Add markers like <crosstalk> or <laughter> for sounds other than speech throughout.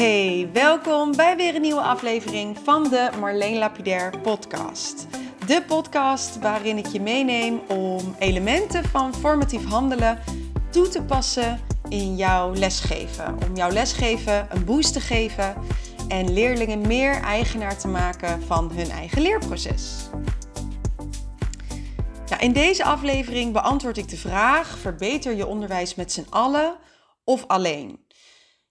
Hey, welkom bij weer een nieuwe aflevering van de Marleen Lapidair podcast. De podcast waarin ik je meeneem om elementen van formatief handelen toe te passen in jouw lesgeven. Om jouw lesgeven een boost te geven en leerlingen meer eigenaar te maken van hun eigen leerproces. In deze aflevering beantwoord ik de vraag: verbeter je onderwijs met z'n allen of alleen?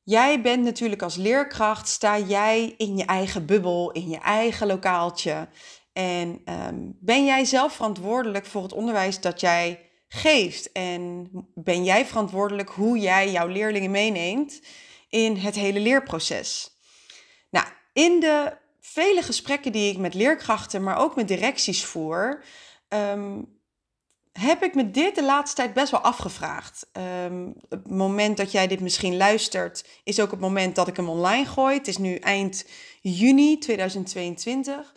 Jij bent natuurlijk als leerkracht, sta jij in je eigen bubbel, in je eigen lokaaltje. En ehm, ben jij zelf verantwoordelijk voor het onderwijs dat jij geeft? En ben jij verantwoordelijk hoe jij jouw leerlingen meeneemt in het hele leerproces? Nou, in de vele gesprekken die ik met leerkrachten, maar ook met directies voer, ehm, heb ik me dit de laatste tijd best wel afgevraagd. Um, het moment dat jij dit misschien luistert, is ook het moment dat ik hem online gooi. Het is nu eind juni 2022.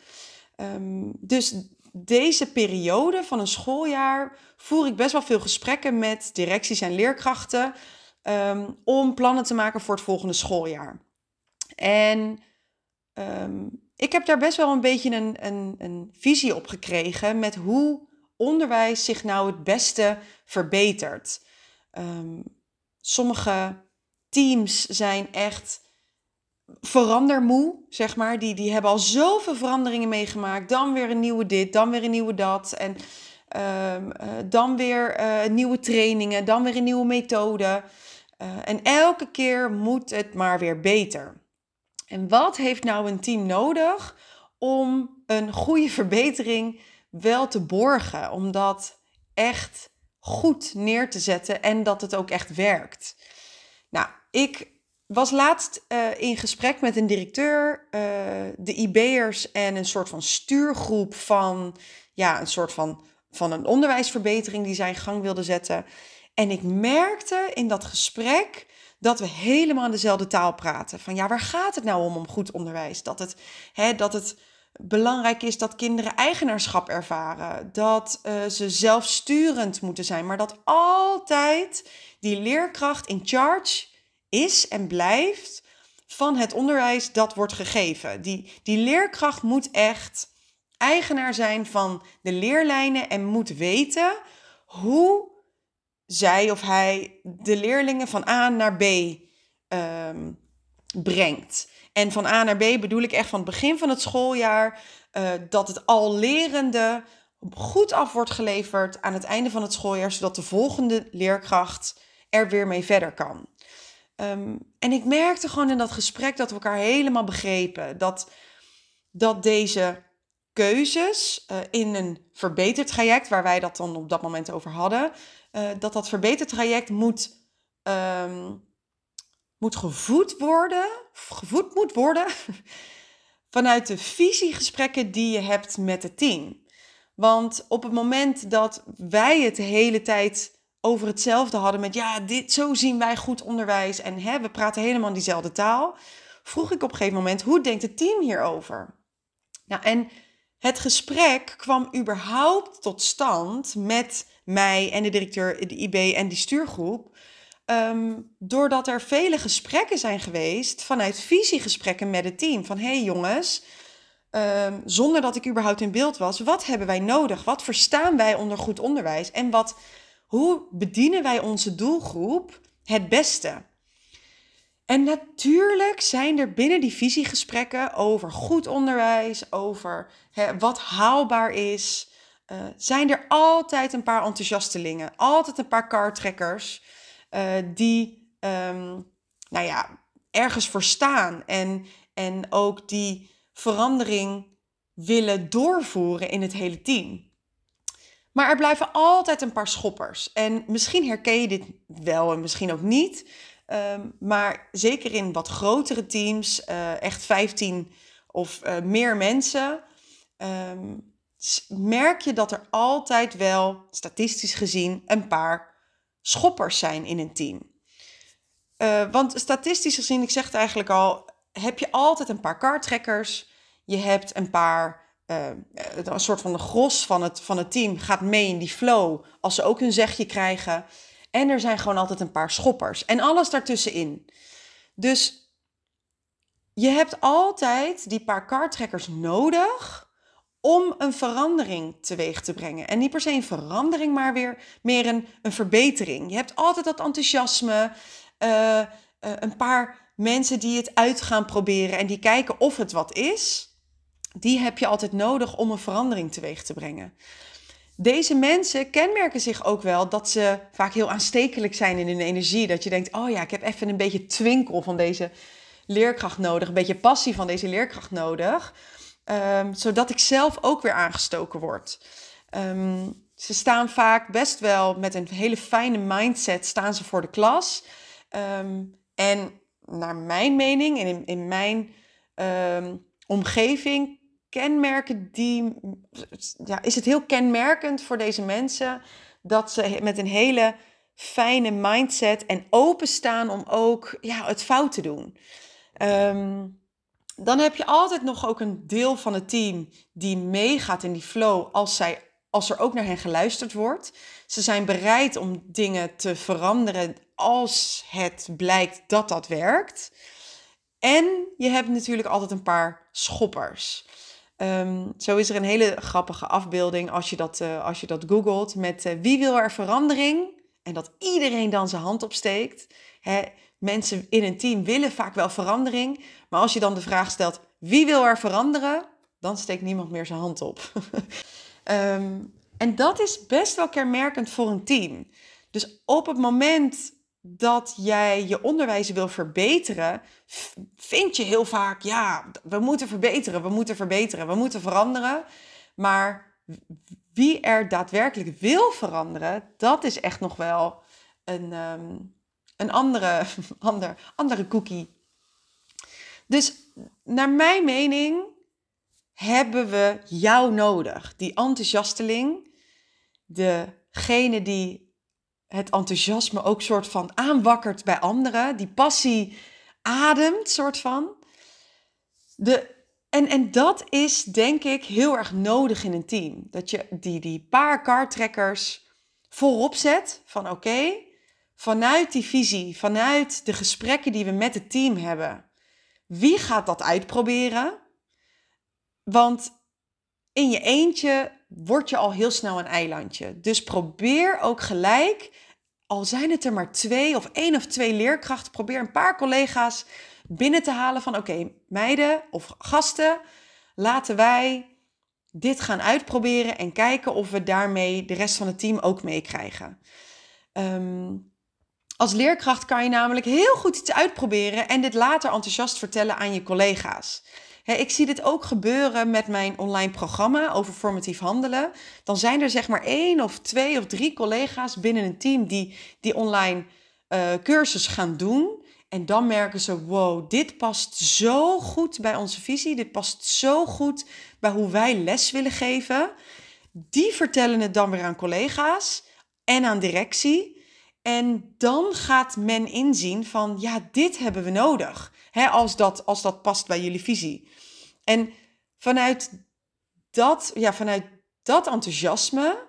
Ehm, dus deze periode van een schooljaar voer ik best wel veel gesprekken met directies en leerkrachten ehm, om plannen te maken voor het volgende schooljaar. En ik heb daar best wel een beetje een, een, een visie op gekregen met hoe onderwijs zich nou het beste verbetert. Ehm, sommige teams zijn echt verandermoe, zeg maar. Die, die hebben al zoveel veranderingen meegemaakt. Dan weer een nieuwe dit, dan weer een nieuwe dat. En ehm, eh, dan weer uh, nieuwe trainingen, dan weer een nieuwe methode. Uh, en elke keer moet het maar weer beter. En wat heeft nou een team nodig om een goede <laughs> verbetering wel te borgen, om dat echt goed neer te zetten en dat het ook echt werkt. Nou, ik was laatst uh, in gesprek met een directeur, uh, de IB'ers en een soort van stuurgroep van, ja, een soort van, van een onderwijsverbetering die zij in gang wilde zetten. En ik merkte in dat gesprek dat we helemaal dezelfde taal praten. Van ja, waar gaat het nou om, om goed onderwijs? Dat het, hè, dat het belangrijk is dat kinderen eigenaarschap ervaren, dat uh, ze zelfsturend moeten zijn, maar dat altijd die leerkracht in charge is en blijft van het onderwijs dat wordt gegeven. Die, die leerkracht moet echt eigenaar zijn van de leerlijnen en moet weten hoe zij of hij de leerlingen van A naar B um, brengt. En van A naar B bedoel ik echt van het begin van het schooljaar uh, dat het al lerende goed af wordt geleverd aan het einde van het schooljaar, zodat de volgende leerkracht er weer mee verder kan. Um, en ik merkte gewoon in dat gesprek dat we elkaar helemaal begrepen. Dat, dat deze keuzes uh, in een verbetertraject, waar wij dat dan op dat moment over hadden, uh, dat dat verbetertraject moet um, moet gevoed worden, gevoed moet worden <laughs> vanuit de visiegesprekken die je hebt met het team. Want op het moment dat wij het de hele tijd over hetzelfde hadden met ja, dit, zo zien wij goed onderwijs en hè, we praten helemaal diezelfde taal, vroeg ik op een gegeven moment, hoe denkt het team hierover? Nou, en het gesprek kwam überhaupt tot stand met mij en de directeur, de IB en die stuurgroep, Um, doordat er vele gesprekken zijn geweest vanuit visiegesprekken met het team. Van hé hey jongens, um, zonder dat ik überhaupt in beeld was, wat hebben wij nodig? Wat verstaan wij onder goed onderwijs? En wat, hoe bedienen wij onze doelgroep het beste? En natuurlijk zijn er binnen die visiegesprekken over goed onderwijs, over wat haalbaar is, uh, zijn er altijd een paar enthousiastelingen, altijd een paar kartrekkers uh, die, um, nou ja, ergens voor staan en, en ook die verandering willen doorvoeren in het hele team. Maar er blijven altijd een paar schoppers. En misschien herken je dit wel en misschien ook niet. Um, maar zeker in wat grotere teams, uh, echt 15 of uh, meer mensen, um, merk je dat er altijd wel, statistisch gezien, een paar schoppers zijn in een team. Uh, want statistisch gezien, ik zeg het eigenlijk al, heb je altijd een paar kartrekkers. Je hebt een paar, uh, een soort van de gros van het, van het team gaat mee in die flow als ze ook hun zegje krijgen. En er zijn gewoon altijd een paar schoppers en alles daartussenin. Dus je hebt altijd die paar kartrekkers nodig om een verandering teweeg te brengen. En niet per se een verandering, maar weer meer een, een verbetering. Je hebt altijd dat enthousiasme, uh, uh, een paar mensen die het uit gaan proberen en die kijken of het wat is. Die heb je altijd nodig om een verandering teweeg te brengen. Deze mensen kenmerken zich ook wel dat ze vaak heel aanstekelijk zijn in hun energie. Dat je denkt, oh ja, ik heb even een beetje twinkel van deze leerkracht nodig, een beetje passie van deze leerkracht nodig, um, zodat ik zelf ook weer aangestoken word. Um, ze staan vaak best wel met een hele fijne mindset staan ze voor de klas. Um, en naar mijn mening en in, in mijn omgeving kenmerken die, ja, is het heel kenmerkend voor deze mensen dat ze met een hele fijne mindset en openstaan om ook ja, het fout te doen. Um, dan heb je altijd nog ook een deel van het team die meegaat in die flow als, zij, als er ook naar hen geluisterd wordt. Ze zijn bereid om dingen te veranderen als het blijkt dat dat werkt. En je hebt natuurlijk altijd een paar schoppers. Um, zo is er een hele grappige afbeelding als je dat, uh, als je dat googelt met uh, wie wil er verandering? En dat iedereen dan zijn hand opsteekt. Hè, mensen in een team willen vaak wel verandering. Maar als je dan de vraag stelt, wie wil er veranderen? Dan steekt niemand meer zijn hand op. um, <laughs> en dat is best wel kenmerkend voor een team. Dus op het moment dat jij je onderwijs wil verbeteren, vind je heel vaak, ja, we moeten verbeteren, we moeten verbeteren, we moeten veranderen. Maar wie er daadwerkelijk wil veranderen, dat is echt nog wel een, um, een andere, <laughs> ander, andere cookie. Dus naar mijn mening hebben we jou nodig. Die enthousiasteling, degene die het enthousiasme ook soort van aanwakkert bij anderen, die passie ademt, soort van. De, en, en dat is denk ik heel erg nodig in een team. Dat je die, die paar kartrekkers voorop zet van oké, vanuit die visie, vanuit de gesprekken die we met het team hebben, wie gaat dat uitproberen? Want in je eentje word je al heel snel een eilandje. Dus probeer ook gelijk, al zijn het er maar twee of één of twee leerkrachten, probeer een paar collega's binnen te halen van oké, meiden of gasten, laten wij dit gaan uitproberen en kijken of we daarmee de rest van het team ook meekrijgen. Um, als leerkracht kan je namelijk heel goed iets uitproberen en dit later enthousiast vertellen aan je collega's. ik zie dit ook gebeuren met mijn online programma over formatief handelen. Dan zijn er zeg maar één of twee of drie collega's binnen een team die die online uh, cursus gaan doen. En dan merken ze, wow, dit past zo goed bij onze visie. Dit past zo goed bij hoe wij les willen geven. Die vertellen het dan weer aan collega's en aan directie. En dan gaat men inzien van, ja, dit hebben we nodig. Hè, als, dat, als dat past bij jullie visie. En vanuit dat, ja, vanuit dat enthousiasme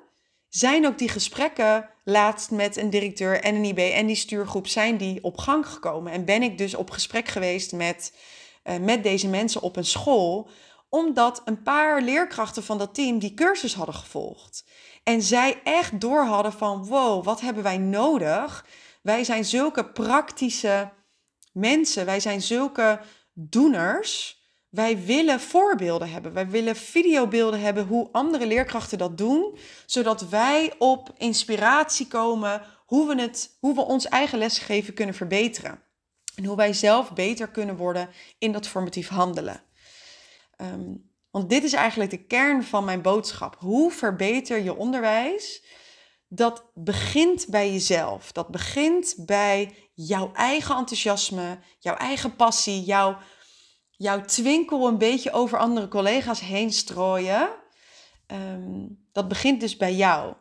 zijn ook die gesprekken laatst met een directeur en een IB en die stuurgroep zijn die op gang gekomen. En ben ik dus op gesprek geweest met, uh, met deze mensen op een school, omdat een paar leerkrachten van dat team die cursus hadden gevolgd. En zij echt door hadden van wow, wat hebben wij nodig? Wij zijn zulke praktische mensen, wij zijn zulke doeners. Wij willen voorbeelden hebben. Wij willen videobeelden hebben hoe andere leerkrachten dat doen, zodat wij op inspiratie komen hoe we, het, hoe we ons eigen lesgeven kunnen verbeteren. En hoe wij zelf beter kunnen worden in dat formatief handelen. Um, want dit is eigenlijk de kern van mijn boodschap. Hoe verbeter je onderwijs? Dat begint bij jezelf. Dat begint bij jouw eigen enthousiasme, jouw eigen passie, jouw, jouw twinkel een beetje over andere collega's heen strooien. Ehm, dat begint dus bij jou.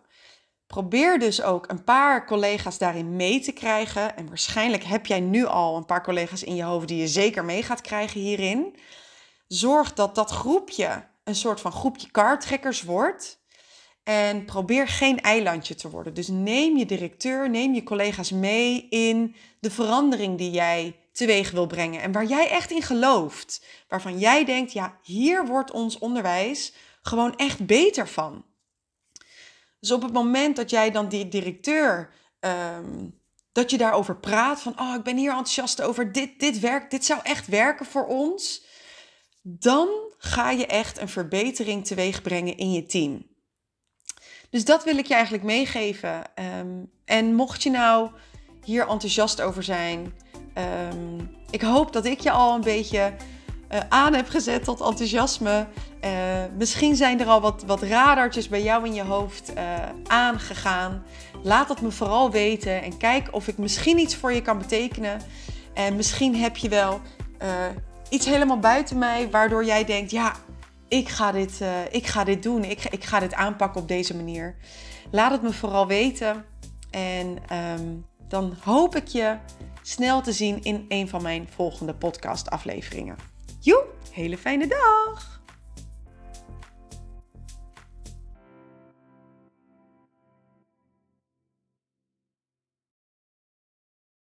Probeer dus ook een paar collega's daarin mee te krijgen. En waarschijnlijk heb jij nu al een paar collega's in je hoofd die je zeker mee gaat krijgen hierin zorg dat dat groepje een soort van groepje kartrekkers wordt. En probeer geen eilandje te worden. Dus neem je directeur, neem je collega's mee in de verandering die jij teweeg wil brengen en waar jij echt in gelooft. Waarvan jij denkt, ja, hier wordt ons onderwijs gewoon echt beter van. Dus op het moment dat jij dan die directeur, ehm, dat je daarover praat, van oh, ik ben hier enthousiast over, dit, dit werkt, dit zou echt werken voor ons, dan ga je echt een verbetering teweeg brengen in je team. Dus dat wil ik je eigenlijk meegeven. Ehm, en mocht je nou hier enthousiast over zijn, um, ik hoop dat ik je al een beetje uh, aan heb gezet tot enthousiasme. Uh, misschien zijn er al wat, wat radartjes bij jou in je hoofd uh, aangegaan. Laat het me vooral weten en kijk of ik misschien iets voor je kan betekenen. En misschien heb je wel iets helemaal buiten mij waardoor jij denkt: ja, ik ga dit, ik ga dit doen. Ik, ik ga dit aanpakken op deze manier. Laat het me vooral weten. En um, dan hoop ik je snel te zien in een van mijn volgende podcast afleveringen. Hele fijne dag!